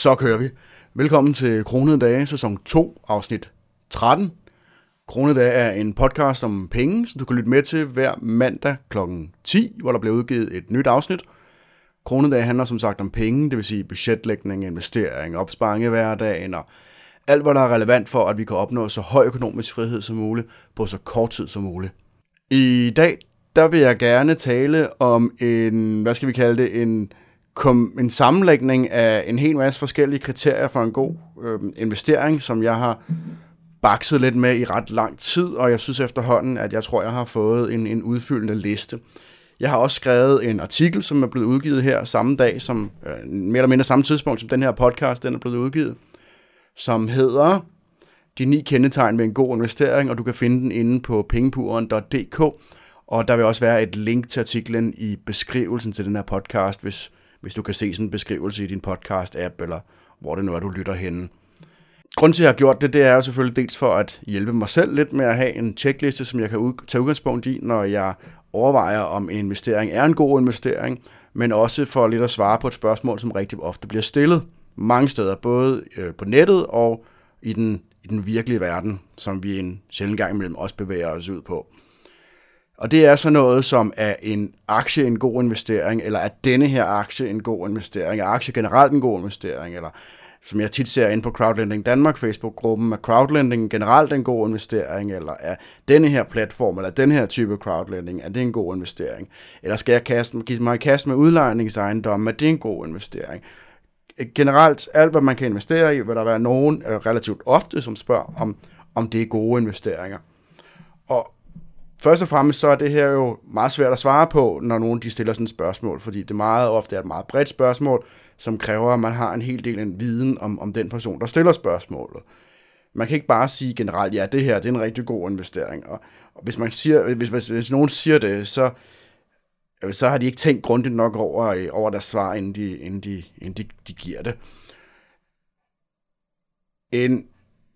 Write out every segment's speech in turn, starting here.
Så kører vi. Velkommen til Kronede Dage, sæson 2, afsnit 13. Kronede Dage er en podcast om penge, som du kan lytte med til hver mandag kl. 10, hvor der bliver udgivet et nyt afsnit. Kronede Dage handler som sagt om penge, det vil sige budgetlægning, investering, opsparing i hverdagen og alt, hvad der er relevant for, at vi kan opnå så høj økonomisk frihed som muligt på så kort tid som muligt. I dag, der vil jeg gerne tale om en, hvad skal vi kalde det, en kom en sammenlægning af en hel masse forskellige kriterier for en god øh, investering, som jeg har bakset lidt med i ret lang tid, og jeg synes efterhånden, at jeg tror, jeg har fået en, en udfyldende liste. Jeg har også skrevet en artikel, som er blevet udgivet her samme dag, som øh, mere eller mindre samme tidspunkt, som den her podcast den er blevet udgivet, som hedder De ni kendetegn ved en god investering, og du kan finde den inde på pengepuren.dk, og der vil også være et link til artiklen i beskrivelsen til den her podcast, hvis, hvis du kan se sådan en beskrivelse i din podcast-app, eller hvor det nu er, du lytter henne. Grunden til, at jeg har gjort det, det er jo selvfølgelig dels for at hjælpe mig selv lidt med at have en checkliste, som jeg kan ud, tage udgangspunkt i, når jeg overvejer, om en investering er en god investering, men også for lidt at svare på et spørgsmål, som rigtig ofte bliver stillet mange steder, både øh, på nettet og i den, i den virkelige verden, som vi en sjældent gang imellem også bevæger os ud på. Og det er så noget som, er en aktie en god investering, eller er denne her aktie en god investering, er aktie generelt en god investering, eller som jeg tit ser ind på Crowdlending Danmark Facebook-gruppen, er crowdlending generelt en god investering, eller er denne her platform, eller den her type crowdlending, er det en god investering? Eller skal jeg kaste, give mig i kast med udlejningsejendomme, er det en god investering? Generelt, alt hvad man kan investere i, vil der være nogen øh, relativt ofte, som spørger, om, om det er gode investeringer. Og først og fremmest så er det her jo meget svært at svare på, når nogen de stiller sådan et spørgsmål, fordi det meget ofte er et meget bredt spørgsmål, som kræver, at man har en hel del en viden om, om den person, der stiller spørgsmålet. Man kan ikke bare sige generelt, ja, det her det er en rigtig god investering. Og, og hvis, man siger, hvis, hvis, hvis nogen siger det, så, så har de ikke tænkt grundigt nok over, øh, over deres svar, inden de, inden de, inden de, de giver det. En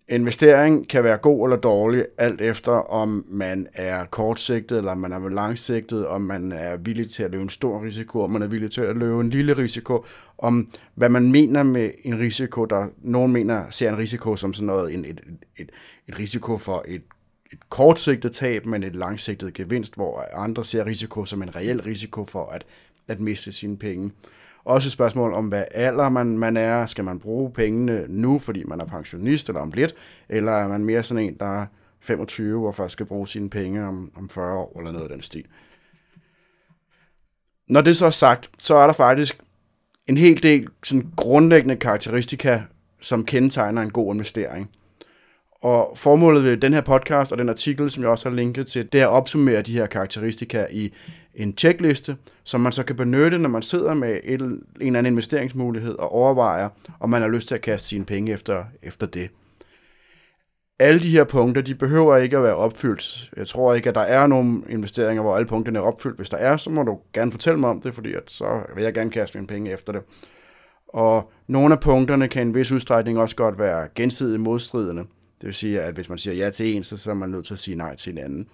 investering kan være god eller dårlig, alt efter om man er kortsigtet, eller man er langsigtet, om man er villig til at løbe en stor risiko, om man er villig til at løbe en lille risiko, om hvad man mener med en risiko, der nogen mener ser en risiko som sådan noget, en, et, et, et risiko for et, et kortsigtet tab, men et langsigtet gevinst, hvor andre ser risiko som en reel risiko for at, at miste sine penge. Også et spørgsmål om, hvad alder man, man er. Skal man bruge pengene nu, fordi man er pensionist eller om lidt? Eller er man mere sådan en, der er 25 og først skal bruge sine penge om, om 40 år eller noget af den stil? Når det så er sagt, så er der faktisk en hel del sådan grundlæggende karakteristika, som kendetegner en god investering. Og formålet ved den her podcast og den artikel, som jeg også har linket til, det er at opsummere de her karakteristika i en checkliste, som man så kan benytte, når man sidder med et, en eller anden investeringsmulighed og overvejer, om man har lyst til at kaste sine penge efter, efter det. Alle de her punkter, de behøver ikke at være opfyldt. Jeg tror ikke, at der er nogle investeringer, hvor alle punkterne er opfyldt. Hvis der er, så må du gerne fortælle mig om det, fordi at så vil jeg gerne kaste mine penge efter det. Og nogle af punkterne kan i en vis udstrækning også godt være gensidigt modstridende. Det vil sige, at hvis man siger ja til en, så, så er man nødt til at sige nej til en anden.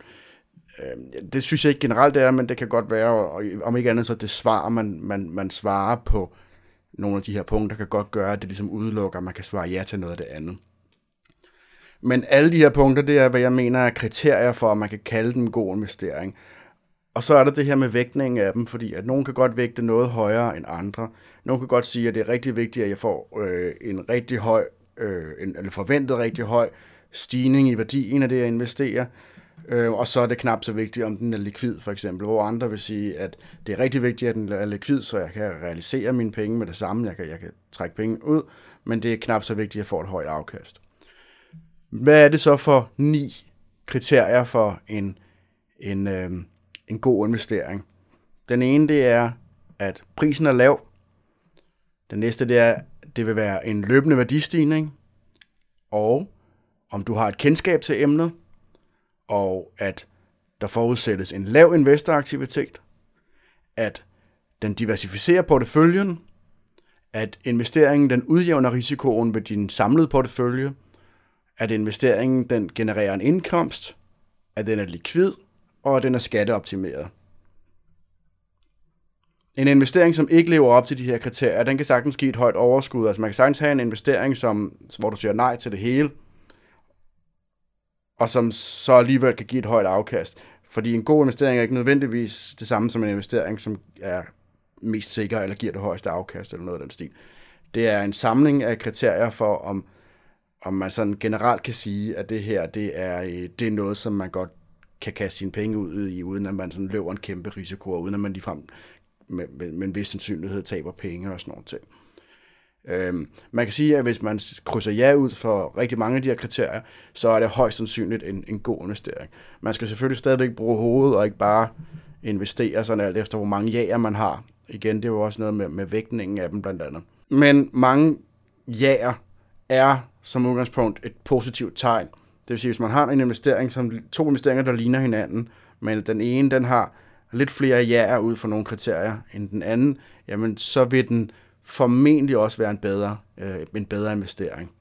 Øh, det synes jeg ikke generelt det er, men det kan godt være, og om ikke andet så det svar, man, man, man svarer på nogle af de her punkter, kan godt gøre, at det ligesom udelukker, at man kan svare ja til noget af det andet. Men alle de her punkter, det er, hvad jeg mener er kriterier for, at man kan kalde dem god investering. Og så er der det her med vægtningen af dem, fordi at nogen kan godt vægte noget højere end andre. Nogen kan godt sige, at det er rigtig vigtigt, at jeg får øh, en rigtig høj, øh, en, eller forventet rigtig høj stigning i værdien af det, jeg investerer. Øh, og så er det knap så vigtigt, om den er likvid, for eksempel, hvor andre vil sige, at det er rigtig vigtigt, at den er likvid, så jeg kan realisere mine penge med det samme, jeg kan, jeg kan trække penge ud, men det er knap så vigtigt, at jeg får et højt afkast. Hvad er det så for ni kriterier for en, en, øh, en god investering? Den ene, det er, at prisen er lav. Den næste, det er, det vil være en løbende værdistigning, og om du har et kendskab til emnet, og at der forudsættes en lav investoraktivitet, at den diversificerer porteføljen, at investeringen den udjævner risikoen ved din samlede portefølje, at investeringen den genererer en indkomst, at den er likvid, og at den er skatteoptimeret. En investering, som ikke lever op til de her kriterier, den kan sagtens give et højt overskud. Altså man kan sagtens have en investering, som, hvor du siger nej til det hele, og som så alligevel kan give et højt afkast. Fordi en god investering er ikke nødvendigvis det samme som en investering, som er mest sikker eller giver det højeste afkast eller noget af den stil. Det er en samling af kriterier for, om, om man sådan generelt kan sige, at det her det er, øh, det er noget, som man godt kan kaste sine penge ud i, uden at man sådan løber en kæmpe risiko, og uden at man ligefrem med, med, med en vis sandsynlighed taber penge og sådan noget ting. Øhm, man kan sige, at hvis man krydser ja ud for rigtig mange af de her kriterier, så er det højst sandsynligt en, en god investering. Man skal selvfølgelig stadigvæk bruge hovedet og ikke bare investere sådan alt efter, hvor mange ja'er man har. Igen, det er jo også noget med, med vægtningen af dem blandt andet. Men mange ja'er er som udgangspunkt et positivt tegn. Det vil sige, hvis man har en investering, som to investeringer, der ligner hinanden, men den ene, den har lidt flere jaer ud for nogle kriterier end den anden, jamen så vil den formentlig også være en bedre, øh, en bedre investering.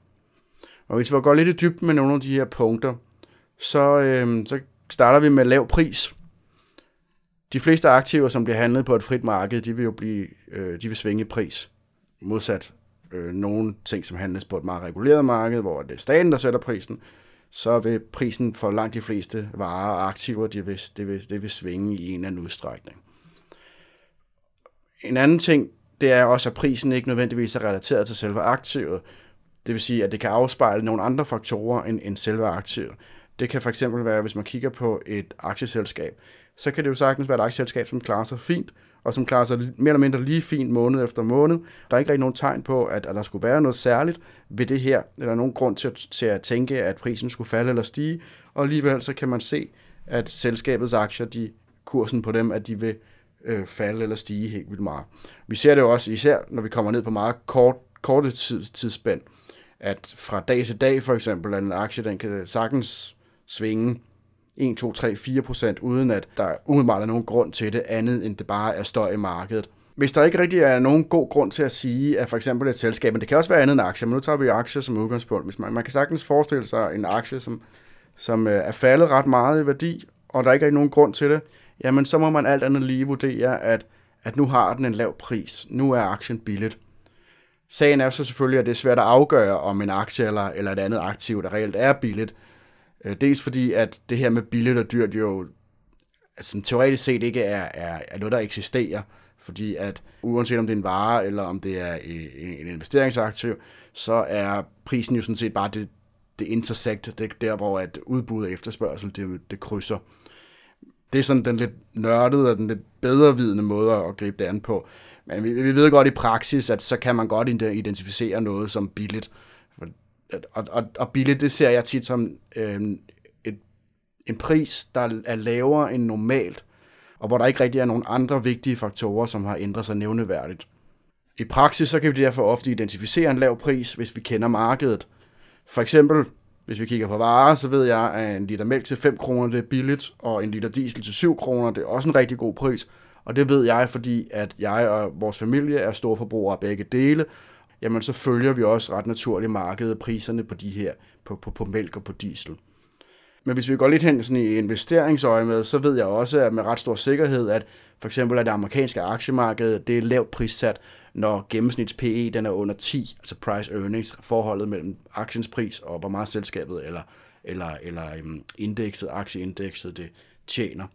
Og hvis vi går lidt i dybden med nogle af de her punkter, så, øh, så starter vi med lav pris. De fleste aktiver, som bliver handlet på et frit marked, de vil jo blive, øh, de vil svinge pris. Modsat øh, nogle ting, som handles på et meget reguleret marked, hvor det er staten, der sætter prisen, så vil prisen for langt de fleste varer og aktiver, det vil, det vil, det vil svinge i en eller anden udstrækning. En anden ting, det er også, at prisen ikke nødvendigvis er relateret til selve aktivet. Det vil sige, at det kan afspejle nogle andre faktorer end, end selve aktivet. Det kan fx være, hvis man kigger på et aktieselskab, så kan det jo sagtens være et aktieselskab, som klarer sig fint, og som klarer sig mere eller mindre lige fint måned efter måned. Der er ikke rigtig nogen tegn på, at, at der skulle være noget særligt ved det her, eller nogen grund til, til at tænke, at prisen skulle falde eller stige, og alligevel så kan man se, at selskabets aktier, de kursen på dem, at de vil øh, falde eller stige helt vildt meget. Vi ser det jo også, især når vi kommer ned på meget kort, korte tids, tidsspænd, at fra dag til dag for eksempel, at en aktie den kan sagtens svinge 1, 2, 3, 4 procent, uden at der umiddelbart er nogen grund til det, andet end det bare er støj i markedet. Hvis der ikke rigtig er nogen god grund til at sige, at for eksempel et selskab, men det kan også være andet end aktier, men nu tager vi aktier som udgangspunkt. Hvis man, man kan sagtens forestille sig en aktie, som, som øh, er faldet ret meget i værdi, og der ikke er nogen grund til det, jamen så må man alt andet lige vurdere, at, at nu har den en lav pris. Nu er aktien billigt. Sagen er så selvfølgelig, at det er svært at afgøre, om en aktie eller, eller et andet aktiv, der reelt er billigt. Øh, dels fordi, at det her med billigt og dyrt jo altså, teoretisk set ikke er, er, er noget, der eksisterer. Fordi at uanset om det er en vare, eller om det er en investeringsaktiv, så er prisen jo sådan set bare det, det intersekt, det der, hvor at udbud og efterspørgsel, det, det krydser. Det er sådan den lidt nørdede og den lidt bedrevidende måde at gribe det an på. Men vi, vi ved godt i praksis, at så kan man godt identificere noget som billigt. Og, og, og billigt, det ser jeg tit som øh, et, en pris, der er lavere end normalt, og hvor der ikke rigtig er nogen andre vigtige faktorer, som har ændret sig nævneværdigt. I praksis så kan vi derfor ofte identificere en lav pris, hvis vi kender markedet. For eksempel hvis vi kigger på varer, så ved jeg, at en liter mælk til 5 kroner, det er billigt, og en liter diesel til 7 kroner, det er også en rigtig god pris. Og det ved jeg, fordi at jeg og vores familie er store forbrugere af begge dele. Jamen, så følger vi også ret naturligt markedet priserne på de her, på, på, på mælk og på diesel. Men hvis vi går lidt hen sådan i investeringsøje med, så ved jeg også at med ret stor sikkerhed, at for eksempel at det amerikanske aktiemarked, det er lavt prissat, når gennemsnits PE den er under 10, altså price earnings, forholdet mellem aktiens pris og hvor meget selskabet eller, eller, eller øhm, indekset, aktieindekset, det tjener.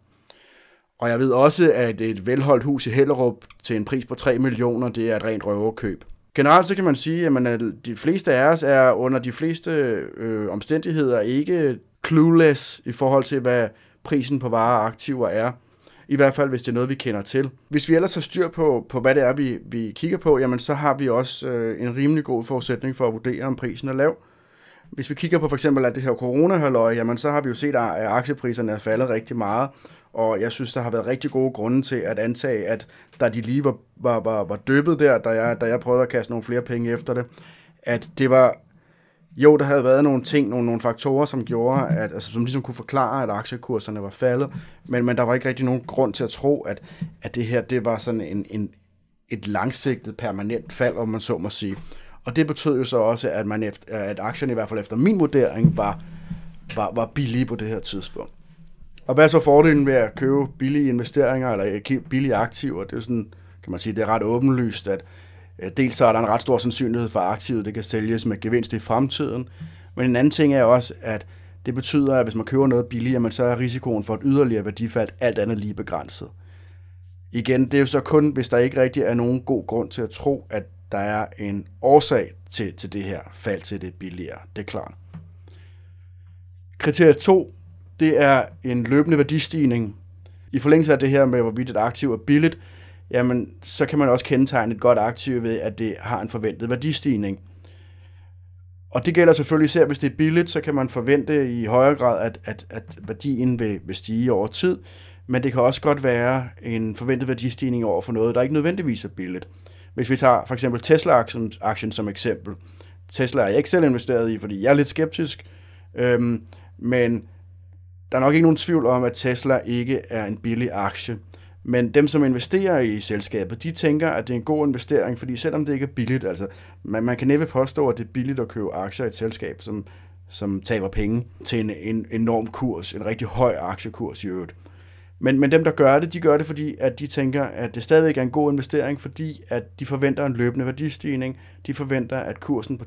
Og jeg ved også, at et velholdt hus i Hellerup til en pris på 3 millioner, det er et rent røverkøb. Generelt så kan man sige, at de fleste af os er under de fleste øh, omstændigheder ikke clueless i forhold til, hvad prisen på varer og aktiver er. I hvert fald, hvis det er noget, vi kender til. Hvis vi ellers har styr på, på hvad det er, vi, vi kigger på, jamen så har vi også øh, en rimelig god forudsætning for at vurdere, om prisen er lav. Hvis vi kigger på for eksempel at det her corona jamen så har vi jo set, at aktiepriserne er faldet rigtig meget. Og jeg synes, der har været rigtig gode grunde til at antage, at da de lige var, var, var, var døbet der, da jeg, da jeg prøvede at kaste nogle flere penge efter det, at det var jo, der havde været nogle ting, nogle, nogle faktorer, som gjorde, at, altså, som ligesom kunne forklare, at aktiekurserne var faldet, men, men der var ikke rigtig nogen grund til at tro, at, at det her det var sådan en, en, et langsigtet, permanent fald, om man så må sige. Og det betød jo så også, at, man efter, at aktierne i hvert fald efter min vurdering var, var, var billige på det her tidspunkt. Og hvad er så fordelen ved at købe billige investeringer eller billige aktiver? Det er sådan, kan man sige, det er ret åbenlyst, at dels så er der en ret stor sandsynlighed for, at aktivet det kan sælges med gevinst i fremtiden, men en anden ting er også, at det betyder, at hvis man køber noget billigere, så er risikoen for et yderligere værdifald alt andet lige begrænset. Igen, det er jo så kun, hvis der ikke rigtig er nogen god grund til at tro, at der er en årsag til, til det her fald til det billigere. Det er klart. Kriterie 2, det er en løbende værdistigning. I forlængelse af det her med, hvorvidt et aktiv er billigt, jamen, så kan man også kendetegne et godt aktiv ved, at det har en forventet værdistigning. Og det gælder selvfølgelig især, hvis det er billigt, så kan man forvente i højere grad, at, at, at værdien vil, vil stige over tid, men det kan også godt være en forventet værdistigning over for noget, der ikke nødvendigvis er billigt. Hvis vi tager for eksempel Tesla-aktien som eksempel. Tesla er jeg ikke selv investeret i, fordi jeg er lidt skeptisk, øhm, men der er nok ikke nogen tvivl om, at Tesla ikke er en billig aktie. Men dem, som investerer i selskabet, de tænker, at det er en god investering, fordi selvom det ikke er billigt, altså man, man kan næppe påstå, at det er billigt at købe aktier i et selskab, som, som taber penge til en, en enorm kurs, en rigtig høj aktiekurs i øvrigt. Men, men dem, der gør det, de gør det, fordi at de tænker, at det stadigvæk er en god investering, fordi at de forventer en løbende værdistigning. De forventer, at kursen på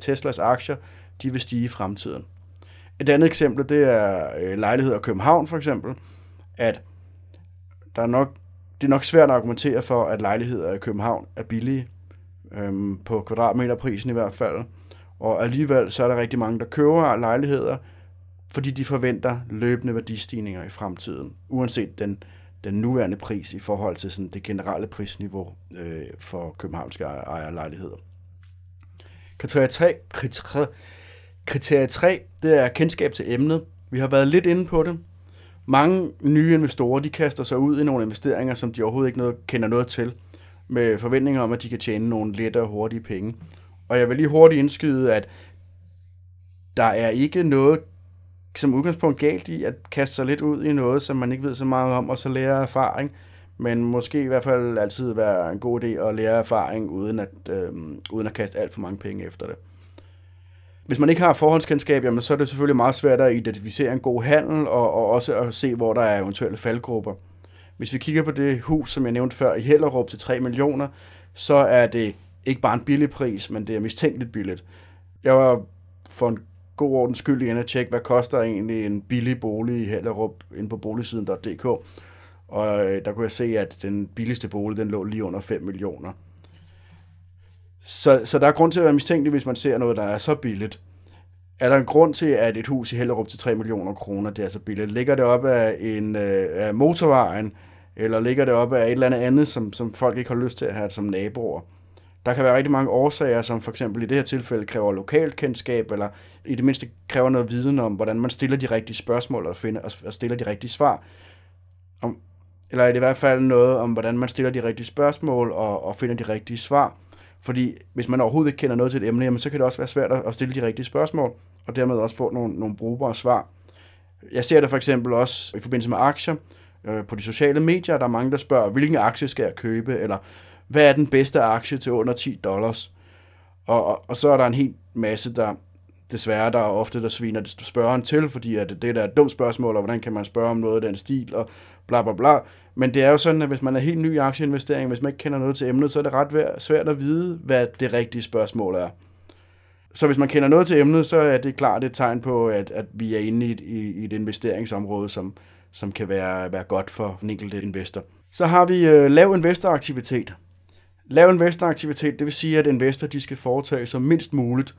Teslas aktier, de vil stige i fremtiden. Et andet eksempel, det er øh, lejligheder i København for eksempel, at der er nok, det er nok svært at argumentere for, at lejligheder i København er billige, øhm, på kvadratmeterprisen i hvert fald. Og alligevel så er der rigtig mange, der køber lejligheder, fordi de forventer løbende værdistigninger i fremtiden, uanset den, den nuværende pris i forhold til sådan det generelle prisniveau øh, for københavnske ejerlejligheder. Kriterie 3, kriterie, kriterie 3, det er kendskab til emnet. Vi har været lidt inde på det. Mange nye investorer, de kaster sig ud i nogle investeringer, som de overhovedet ikke noget, kender noget til, med forventninger om, at de kan tjene nogle lette og hurtige penge. Og jeg vil lige hurtigt indskyde, at der er ikke noget som udgangspunkt galt i at kaste sig lidt ud i noget, som man ikke ved så meget om, og så lære erfaring. Men måske i hvert fald altid være en god idé at lære erfaring, uden at, øh, uden at kaste alt for mange penge efter det. Hvis man ikke har forhåndskendskab, jamen, så er det selvfølgelig meget svært at identificere en god handel, og, og også at se, hvor der er eventuelle faldgrupper. Hvis vi kigger på det hus, som jeg nævnte før, i Hellerup til 3 millioner, så er det ikke bare en billig pris, men det er mistænkeligt billigt. Jeg var for en god ordens skyld igen at tjekke, hvad koster egentlig en billig bolig i Hellerup ind på boligsiden.dk. Og øh, der kunne jeg se, at den billigste bolig, den lå lige under 5 millioner. Så, så der er grund til at være mistænkelig, hvis man ser noget, der er så billigt. Er der en grund til, at et hus i Hellerup til 3 millioner kroner, det er så billigt? Ligger det op af, en, øh, af motorvejen, eller ligger det op af et eller andet andet, som, som folk ikke har lyst til at have som naboer? Der kan være rigtig mange årsager, som for eksempel i det her tilfælde kræver lokalkendskab, eller i det mindste kræver noget viden om, hvordan man stiller de rigtige spørgsmål og, finder, og stiller de rigtige svar. Om, eller er det i hvert fald noget om, hvordan man stiller de rigtige spørgsmål og, og finder de rigtige svar. Fordi hvis man overhovedet ikke kender noget til et emne, jamen, så kan det også være svært at stille de rigtige spørgsmål, og dermed også få nogle, nogle brugbare svar. Jeg ser det for eksempel også i forbindelse med aktier øh, på de sociale medier. Der er mange, der spørger, hvilken aktie skal jeg købe, eller hvad er den bedste aktie til under 10 dollars? Og, og, og så er der en hel masse, der desværre, der er ofte, der sviner spørgeren til, fordi at det der er et dumt spørgsmål, og hvordan kan man spørge om noget af den stil, og bla bla bla. Men det er jo sådan, at hvis man er helt ny i aktieinvestering, hvis man ikke kender noget til emnet, så er det ret svært at vide, hvad det rigtige spørgsmål er. Så hvis man kender noget til emnet, så er det klart et tegn på, at, at vi er inde i i, i et investeringsområde, som, som kan være, være godt for den enkelte investor. Så har vi øh, lav investoraktivitet. Lav investoraktivitet, det vil sige, at investorer de skal foretage sig mindst muligt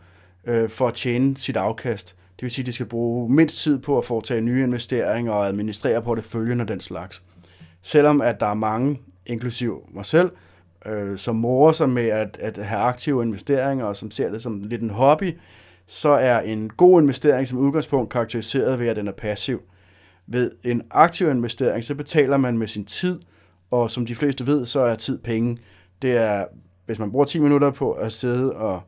øh, for at tjene sit afkast. Det vil sige, at de skal bruge mindst tid på at foretage nye investeringer og administrere porteføljen og den slags. Selvom at der er mange, inklusiv mig selv, øh, som morer sig med at, at have aktive investeringer og som ser det som lidt en hobby, så er en god investering som udgangspunkt karakteriseret ved, at den er passiv. Ved en aktiv investering, så betaler man med sin tid, og som de fleste ved, så er tid penge det er, hvis man bruger 10 minutter på at sidde og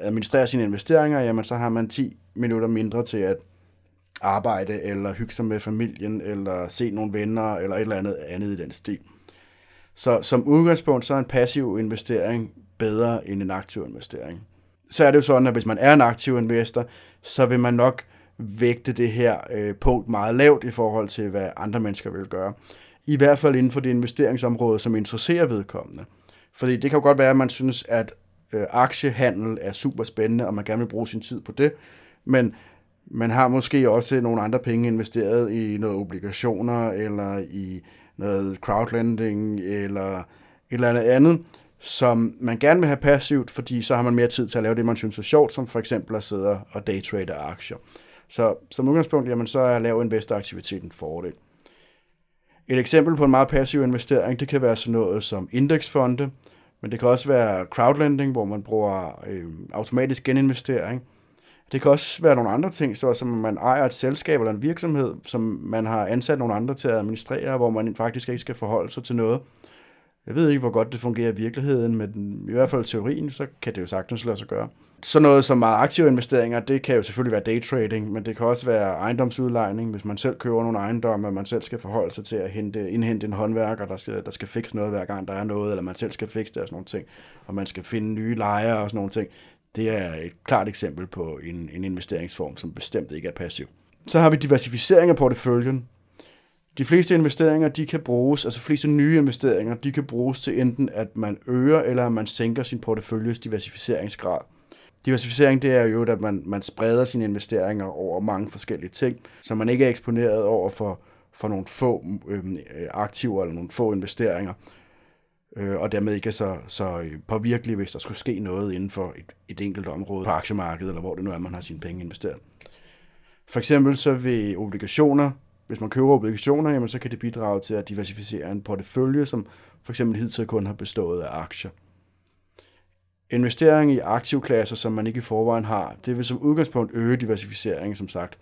administrere sine investeringer, jamen så har man 10 minutter mindre til at arbejde, eller hygge sig med familien, eller se nogle venner, eller et eller andet andet i den stil. Så som udgangspunkt, så er en passiv investering bedre end en aktiv investering. Så er det jo sådan, at hvis man er en aktiv investor, så vil man nok vægte det her øh, punkt meget lavt i forhold til, hvad andre mennesker vil gøre. i hvert fald inden for det investeringsområde, som interesserer vedkommende. Fordi det kan jo godt være, at man synes, at øh, aktiehandel er super spændende, og man gerne vil bruge sin tid på det, men man har måske også nogle andre penge investeret i noget obligationer, eller i noget crowdlending, eller et eller andet andet, som man gerne vil have passivt, fordi så har man mere tid til at lave det, man synes er sjovt, som for eksempel at sidde og daytrade aktier. Så som udgangspunkt, jamen, så er lav investoraktivitet en fordel. Et eksempel på en meget passiv investering, det kan være sådan noget som indeksfonde, men det kan også være crowdlending, hvor man bruger øh, automatisk geninvestering. Det kan også være nogle andre ting, så som man ejer et selskab eller en virksomhed, som man har ansat nogle andre til at administrere, hvor man faktisk ikke skal forholde sig til noget. Jeg ved ikke, hvor godt det fungerer i virkeligheden, men i hvert fald i teorien, så kan det jo sagtens lade sig gøre sådan noget som meget aktive investeringer, det kan jo selvfølgelig være daytrading, men det kan også være ejendomsudlejning, hvis man selv køber nogle ejendomme, og man selv skal forholde sig til at hente, indhente en håndværker, der skal, der skal fikse noget hver gang der er noget, eller man selv skal fikse det og sådan nogle ting, og man skal finde nye lejere og sådan nogle ting. Det er et klart eksempel på en, en investeringsform, som bestemt ikke er passiv. Så har vi diversificering af porteføljen. De fleste investeringer, de kan bruges, altså fleste nye investeringer, de kan bruges til enten, at man øger eller at man sænker sin porteføljes diversificeringsgrad. Diversificering, det er jo, at man, man spreder sine investeringer over mange forskellige ting, så man ikke er eksponeret over for, for nogle få øhm, øh, aktiver eller nogle få investeringer, øh, og dermed ikke er så, så øh, påvirkelig, hvis der skulle ske noget inden for et, et enkelt område på aktiemarkedet, eller hvor det nu er, man har sine penge investeret. For eksempel så vil obligationer, hvis man køber obligationer, jamen, så kan det bidrage til at diversificere en portefølje, som for eksempel hidtil kun har bestået af aktier. Investering i aktivklasser, som man ikke i forvejen har, det vil som udgangspunkt øge diversificeringen, som sagt.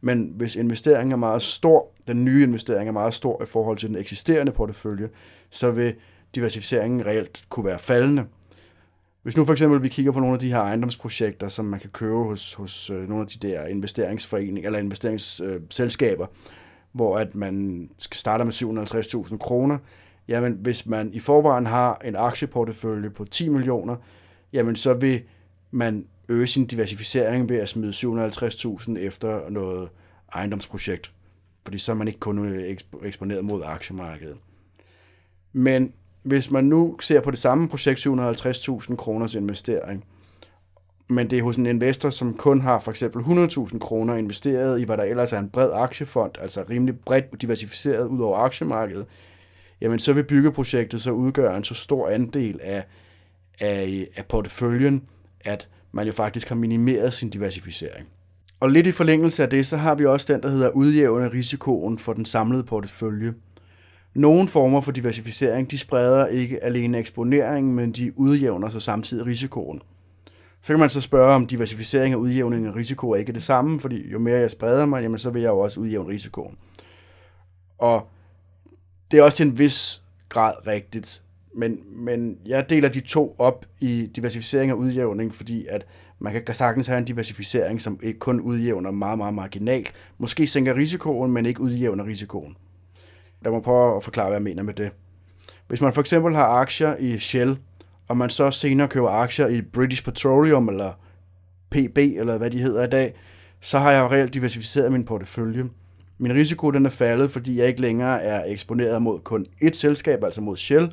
Men hvis investeringen er meget stor, den nye investering er meget stor i forhold til den eksisterende portefølje, så vil diversificeringen reelt kunne være faldende. Hvis nu for eksempel vi kigger på nogle af de her ejendomsprojekter, som man kan købe hos, hos øh, nogle af de der investeringsforeninger eller investeringsselskaber, hvor at man skal starte med 750.000 kroner, jamen hvis man i forvejen har en aktieportefølje på 10 millioner, jamen så vil man øge sin diversificering ved at smide 750.000 efter noget ejendomsprojekt, fordi så er man ikke kun eksponeret mod aktiemarkedet. Men hvis man nu ser på det samme projekt, 750.000 kroners investering, men det er hos en investor, som kun har for eksempel 100.000 kroner investeret i, hvad der ellers er en bred aktiefond, altså rimelig bredt diversificeret ud over aktiemarkedet, jamen så vil byggeprojektet så udgøre en så stor andel af af, af porteføljen, at man jo faktisk har minimeret sin diversificering. Og lidt i forlængelse af det, så har vi også den, der hedder udjævne risikoen for den samlede portefølje. Nogle former for diversificering, de spreder ikke alene eksponeringen, men de udjævner så samtidig risikoen. Så kan man så spørge, om diversificering og udjævning af risiko er ikke det samme, fordi jo mere jeg spreder mig, jamen så vil jeg jo også udjævne risikoen. Og det er også til en vis grad rigtigt, men, men jeg deler de to op i diversificering og udjævning, fordi at man kan sagtens have en diversificering, som ikke kun udjævner meget, meget marginalt. Måske sænker risikoen, men ikke udjævner risikoen. Lad mig prøve at forklare, hvad jeg mener med det. Hvis man for eksempel har aktier i Shell, og man så senere køber aktier i British Petroleum, eller PB, eller hvad de hedder i dag, så har jeg reelt diversificeret min portefølje. Min risiko den er faldet, fordi jeg ikke længere er eksponeret mod kun ét selskab, altså mod Shell,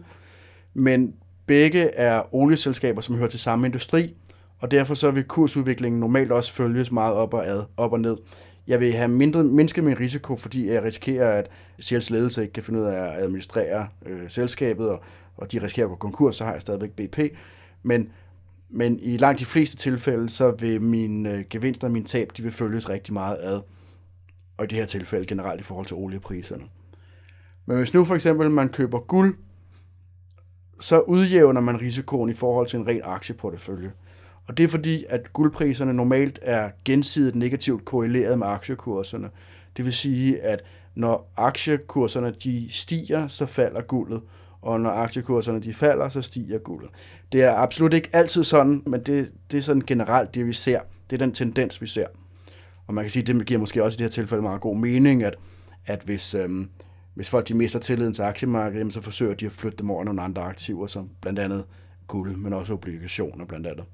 men begge er olieselskaber, som hører til samme industri, og derfor så vil kursudviklingen normalt også følges meget op og, ad, op og ned. Jeg vil have mindre, mindsket min risiko, fordi jeg risikerer, at Shells ledelse ikke kan finde ud af at administrere øh, selskabet, og, og de risikerer at gå konkurs, så har jeg stadigvæk BP. Men, men i langt de fleste tilfælde, så vil mine øh, gevinster og min tab, de vil følges rigtig meget ad. Og i det her tilfælde generelt i forhold til oliepriserne. Men hvis nu for eksempel man køber guld, så udjævner man risikoen i forhold til en ren aktieportefølje. Og det er fordi, at guldpriserne normalt er gensidigt negativt korreleret med aktiekurserne. Det vil sige, at når aktiekurserne de stiger, så falder guldet, og når aktiekurserne de falder, så stiger guldet. Det er absolut ikke altid sådan, men det, det er sådan generelt det, vi ser. Det er den tendens, vi ser. Og man kan sige, at det giver måske også i det her tilfælde meget god mening, at, at hvis, øhm, hvis folk de mister tilliden til aktiemarkedet, så forsøger de at flytte dem over nogle andre aktiver, som blandt andet guld, men også obligationer blandt andet.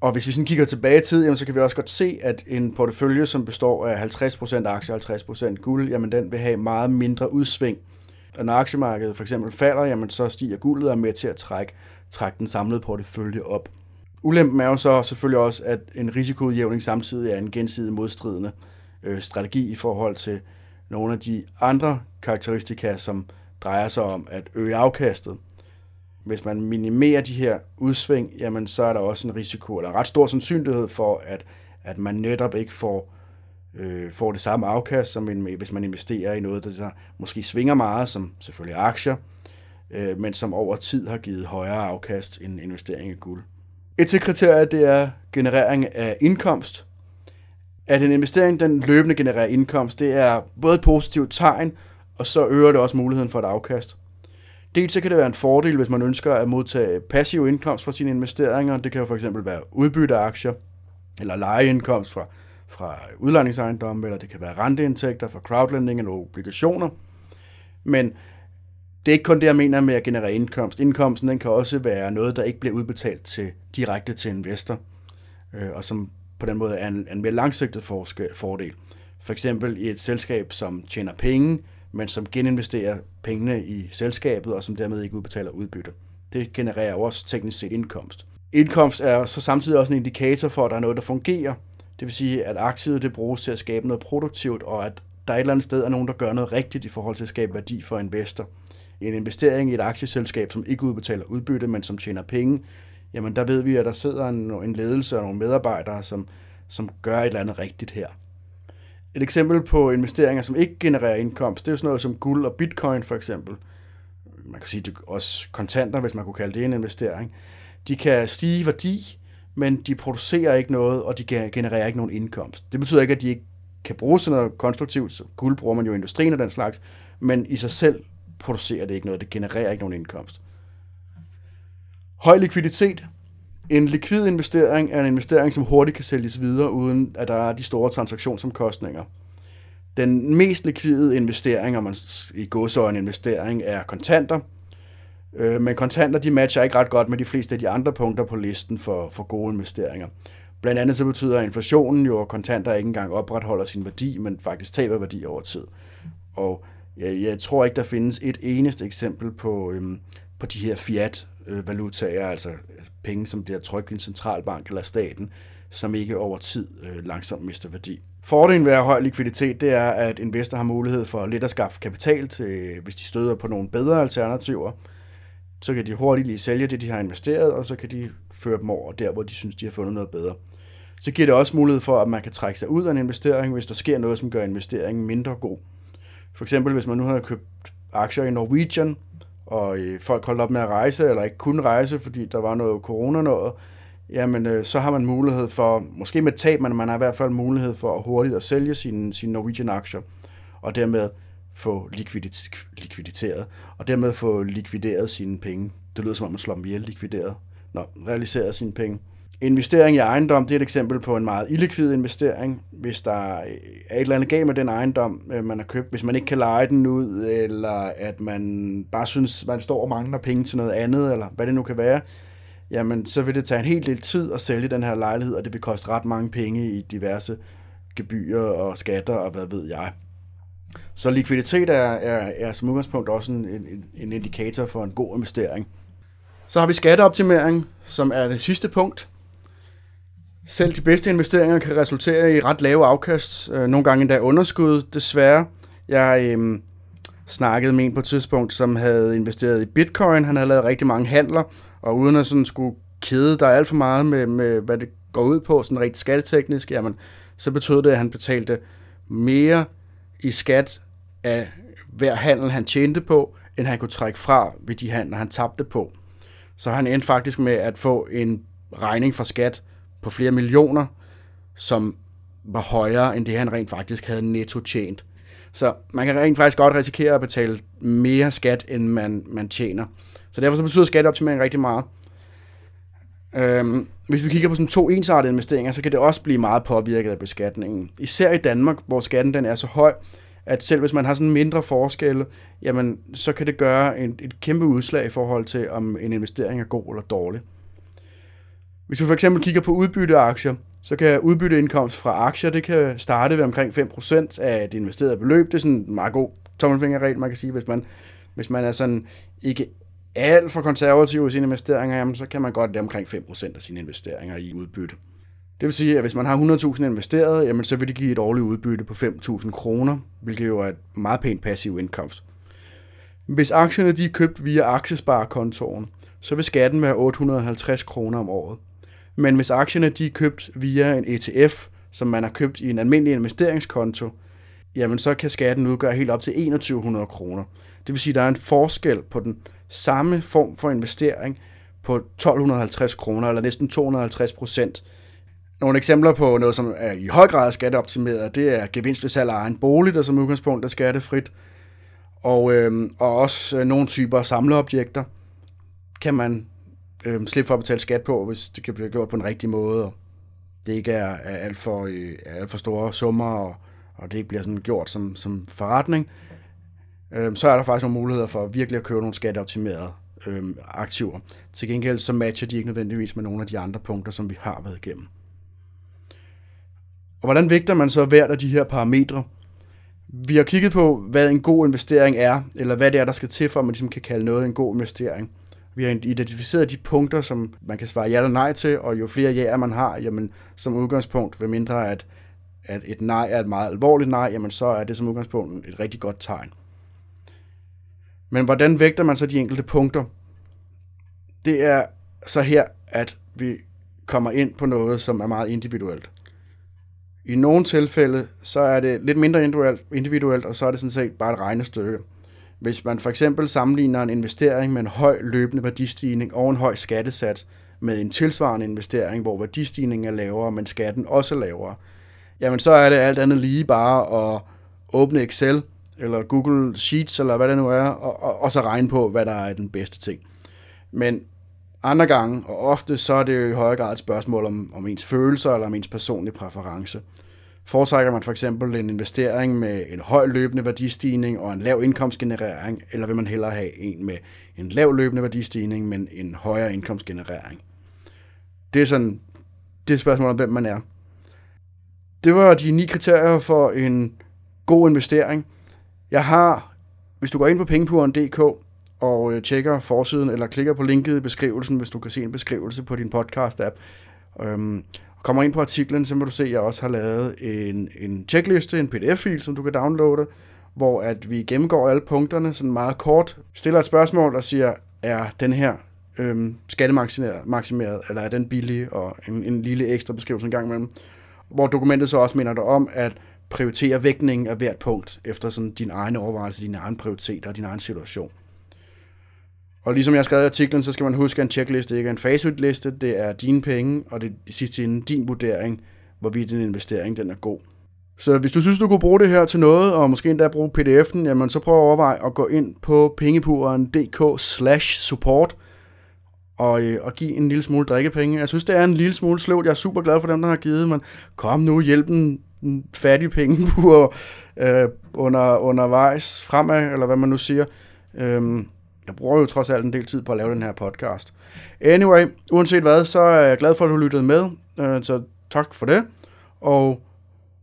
Og hvis vi sådan kigger tilbage i tid, jamen, så kan vi også godt se, at en portefølje, som består af 50% aktier og 50% guld, jamen den vil have meget mindre udsving. Og når aktiemarkedet for eksempel falder, jamen så stiger guldet og er med til at trække, trække den samlede portefølje op. Ulempen er jo så selvfølgelig også, at en risikoudjævning samtidig er en gensidig modstridende øh, strategi i forhold til nogle af de andre karakteristika, som drejer sig om at øge afkastet. Hvis man minimerer de her udsving, jamen så er der også en risiko, eller en ret stor sandsynlighed for, at, at man netop ikke får, øh, får det samme afkast, som en, hvis man investerer i noget, der måske svinger meget, som selvfølgelig aktier, øh, men som over tid har givet højere afkast end investering i guld. Et til kriterie, det er generering af indkomst. At en investering, den løbende genererer indkomst, det er både et positivt tegn, og så øger det også muligheden for et afkast. Dels så kan det være en fordel, hvis man ønsker at modtage passiv indkomst fra sine investeringer. Det kan jo for eksempel være udbytte af aktier, eller lejeindkomst fra, fra udlejningsejendomme, eller det kan være renteindtægter fra crowdlending eller obligationer. Men det er ikke kun det, jeg mener med at generere indkomst. Indkomsten den kan også være noget, der ikke bliver udbetalt til, direkte til investor, øh, og som på den måde er en, en mere langsigtet fordel. For eksempel i et selskab, som tjener penge, men som geninvesterer pengene i selskabet, og som dermed ikke udbetaler udbytte. Det genererer også teknisk set indkomst. Indkomst er så samtidig også en indikator for, at der er noget, der fungerer. Det vil sige, at aktiet det bruges til at skabe noget produktivt, og at der et eller andet sted er nogen, der gør noget rigtigt i forhold til at skabe værdi for investor. En investering i et aktieselskab, som ikke udbetaler udbytte, men som tjener penge, jamen der ved vi, at der sidder en, en ledelse og nogle medarbejdere, som, som gør et eller andet rigtigt her. Et eksempel på investeringer, som ikke genererer indkomst, det er jo sådan noget som guld og bitcoin for eksempel. Man kan sige, det også kontanter, hvis man kunne kalde det en investering. De kan stige i værdi, men de producerer ikke noget, og de genererer ikke nogen indkomst. Det betyder ikke, at de ikke kan bruges til noget konstruktivt. Så guld bruger man jo i industrien og den slags, men i sig selv producerer det ikke noget. Det genererer ikke nogen indkomst. Høj likviditet en likvid investering er en investering, som hurtigt kan sælges videre, uden at der er de store transaktionsomkostninger. Den mest likvide investering, om man i godsøjne investering, er kontanter. Øh, men kontanter de matcher ikke ret godt med de fleste af de andre punkter på listen for, for gode investeringer. Blandt andet så betyder inflationen jo, at kontanter ikke engang opretholder sin værdi, men faktisk taber værdi over tid. Og jeg, jeg tror ikke, der findes et eneste eksempel på, øhm, på de her fiat-valutaer, altså, altså penge, som bliver trykt i en centralbank eller staten, som ikke over tid øh, langsomt mister værdi. Fordelen ved at have høj likviditet, det er, at investorer har mulighed for let at skaffe kapital, til, hvis de støder på nogle bedre alternativer. Så kan de hurtigt lige sælge det, de har investeret, og så kan de føre dem over der, hvor de synes, de har fundet noget bedre. Så giver det også mulighed for, at man kan trække sig ud af en investering, hvis der sker noget, som gør investeringen mindre god. For eksempel, hvis man nu har købt aktier i Norwegian, og øh, folk holdt op med at rejse, eller ikke kunne rejse, fordi der var noget corona noget, jamen øh, så har man mulighed for, måske med tab, men man har i hvert fald mulighed for at hurtigt at sælge sine, sine Norwegian-aktier, og dermed få likvidit, likviditeret, og dermed få likvideret sine penge. Det lyder som om man slår dem ihjel, likvideret. Nå, realiseret sine penge. Investering i ejendom, det er et eksempel på en meget illikvid investering. Hvis der er et eller andet galt med den ejendom, øh, man har købt, hvis man ikke kan lege den ud, eller at man bare synes, man står og mangler penge til noget andet, eller hvad det nu kan være, jamen så vil det tage en hel del tid at sælge den her lejlighed, og det vil koste ret mange penge i diverse gebyrer og skatter og hvad ved jeg. Så likviditet er, er, er som udgangspunkt også en, en, en indikator for en god investering. Så har vi skatteoptimering, som er det sidste punkt. Selv de bedste investeringer kan resultere i ret lave afkast, øh, nogle gange endda underskud, desværre. Jeg øh, snakkede med en på et tidspunkt, som havde investeret i bitcoin. Han havde lavet rigtig mange handler, og uden at sådan skulle kede dig alt for meget med, med, hvad det går ud på, sådan rigtig skatteteknisk, jamen, så betød det, at han betalte mere i skat af hver handel, han tjente på, end han kunne trække fra ved de handler, han tabte på. Så han endte faktisk med at få en regning fra skat på flere millioner, som var højere end det, han rent faktisk havde netto tjent. Så man kan rent faktisk godt risikere at betale mere skat, end man, man tjener. Så derfor så betyder skatteoptimering rigtig meget. Øhm, hvis vi kigger på sådan to ensartede investeringer, så kan det også blive meget påvirket af beskatningen. Især i Danmark, hvor skatten den er så høj, at selv hvis man har sådan mindre forskelle, jamen, så kan det gøre en, et kæmpe udslag i forhold til, om en investering er god eller dårlig. Hvis du for eksempel kigger på udbytteaktier, så kan udbytteindkomst fra aktier, det kan starte ved omkring 5% af det investerede beløb. Det er sådan en meget god tommelfingerregel, man kan sige, hvis man, hvis man er sådan ikke alt for konservativ i sine investeringer, jamen, så kan man godt lave omkring 5% af sine investeringer i udbytte. Det vil sige, at hvis man har 100.000 investeret, jamen, så vil det give et årligt udbytte på 5.000 kroner, hvilket jo er et meget pænt passiv indkomst. Hvis aktierne de er købt via aktiesparekontoren, så vil skatten være 850 kroner om året. Men hvis aktierne de er købt via en ETF, som man har købt i en almindelig investeringskonto, jamen så kan skatten udgøre helt op til 2100 kroner. Det vil sige, at der er en forskel på den samme form for investering på 1250 kroner, eller næsten 250 procent. Nogle eksempler på noget, som er i høj grad skatteoptimeret, det er gevinst ved salg af egen bolig, der som udgangspunkt er skattefrit, og, øhm, og også øh, nogle typer samleobjekter kan man øhm, slippe for at betale skat på, hvis det kan blive gjort på en rigtig måde, og det ikke er, er alt, for, øh, alt for store summer, og, og det ikke bliver sådan gjort som, som forretning øh, så er der faktisk nogle muligheder for virkelig at købe nogle skatteoptimerede øh, aktiver. Til gengæld så matcher de ikke nødvendigvis med nogle af de andre punkter, som vi har været igennem. Og hvordan vægter man så hvert af de her parametre? Vi har kigget på, hvad en god investering er, eller hvad det er, der skal til, for at man ligesom kan kalde noget en god investering. Vi har identificeret de punkter, som man kan svare ja eller nej til, og jo flere ja'er man har, jamen som udgangspunkt, ved mindre at, at et nej er et meget alvorligt nej, jamen så er det som udgangspunkt et rigtig godt tegn. Men hvordan vægter man så de enkelte punkter? Det er så her, at vi kommer ind på noget, som er meget individuelt. I nogle tilfælde, så er det lidt mindre individuelt, og så er det sådan set bare et regnestykke. Hvis man for eksempel sammenligner en investering med en høj løbende værdistigning og en høj skattesats med en tilsvarende investering, hvor værdistigningen er lavere, men skatten også er lavere, jamen så er det alt andet lige bare at åbne Excel, eller Google Sheets, eller hvad det nu er, og, og, og så regne på, hvad der er den bedste ting. Men andre gange, og ofte, så er det jo i højere grad et spørgsmål om, om ens følelser eller om ens personlige præference. Foretrækker man for eksempel en investering med en høj løbende værdistigning og en lav indkomstgenerering, eller vil man hellere have en med en lav løbende værdistigning, men en højere indkomstgenerering? Det er sådan, det er spørgsmålet om, hvem man er. Det var de ni kriterier for en god investering. Jeg har, hvis du går ind på pengepuren.dk og øh, tjekker forsiden, eller klikker på linket i beskrivelsen, hvis du kan se en beskrivelse på din podcast-app, øhm, kommer ind på artiklen, så vil du se, at jeg også har lavet en, en checkliste, en pdf-fil, som du kan downloade, hvor at vi gennemgår alle punkterne sådan meget kort, stiller et spørgsmål og siger, er den her øhm, skattemaksimeret, eller er den billig, og en, en lille ekstra beskrivelse en gang imellem. Hvor dokumentet så også minder dig om, at prioritere vægtningen af hvert punkt, efter sådan din egen overvejelse, dine egne prioriteter og din egen situation. Og ligesom jeg har skrevet i artiklen, så skal man huske, at en checkliste ikke er en facitliste, det er dine penge, og det er i sidste ende din vurdering, hvorvidt din investering den er god. Så hvis du synes, du kunne bruge det her til noget, og måske endda bruge pdf'en, jamen så prøv at overveje at gå ind på pengepuren.dk slash support, og, øh, og give en lille smule drikkepenge. Jeg synes, det er en lille smule sløvt. Jeg er super glad for dem, der har givet, men kom nu, hjælp den fattige penge på øh, under, undervejs fremad, eller hvad man nu siger. Øh, jeg bruger jo trods alt en del tid på at lave den her podcast. Anyway, uanset hvad, så er jeg glad for, at du lyttede med, øh, så tak for det. Og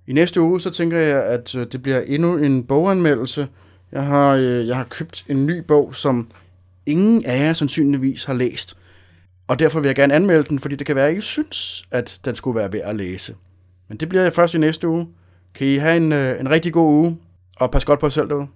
i næste uge, så tænker jeg, at øh, det bliver endnu en boganmeldelse. Jeg har, øh, jeg har købt en ny bog, som ingen af jer sandsynligvis har læst. Og derfor vil jeg gerne anmelde den, fordi det kan være, at I synes, at den skulle være værd at læse. Men det bliver først i næste uge. Kan I have en, en rigtig god uge, og pas godt på jer selv derude.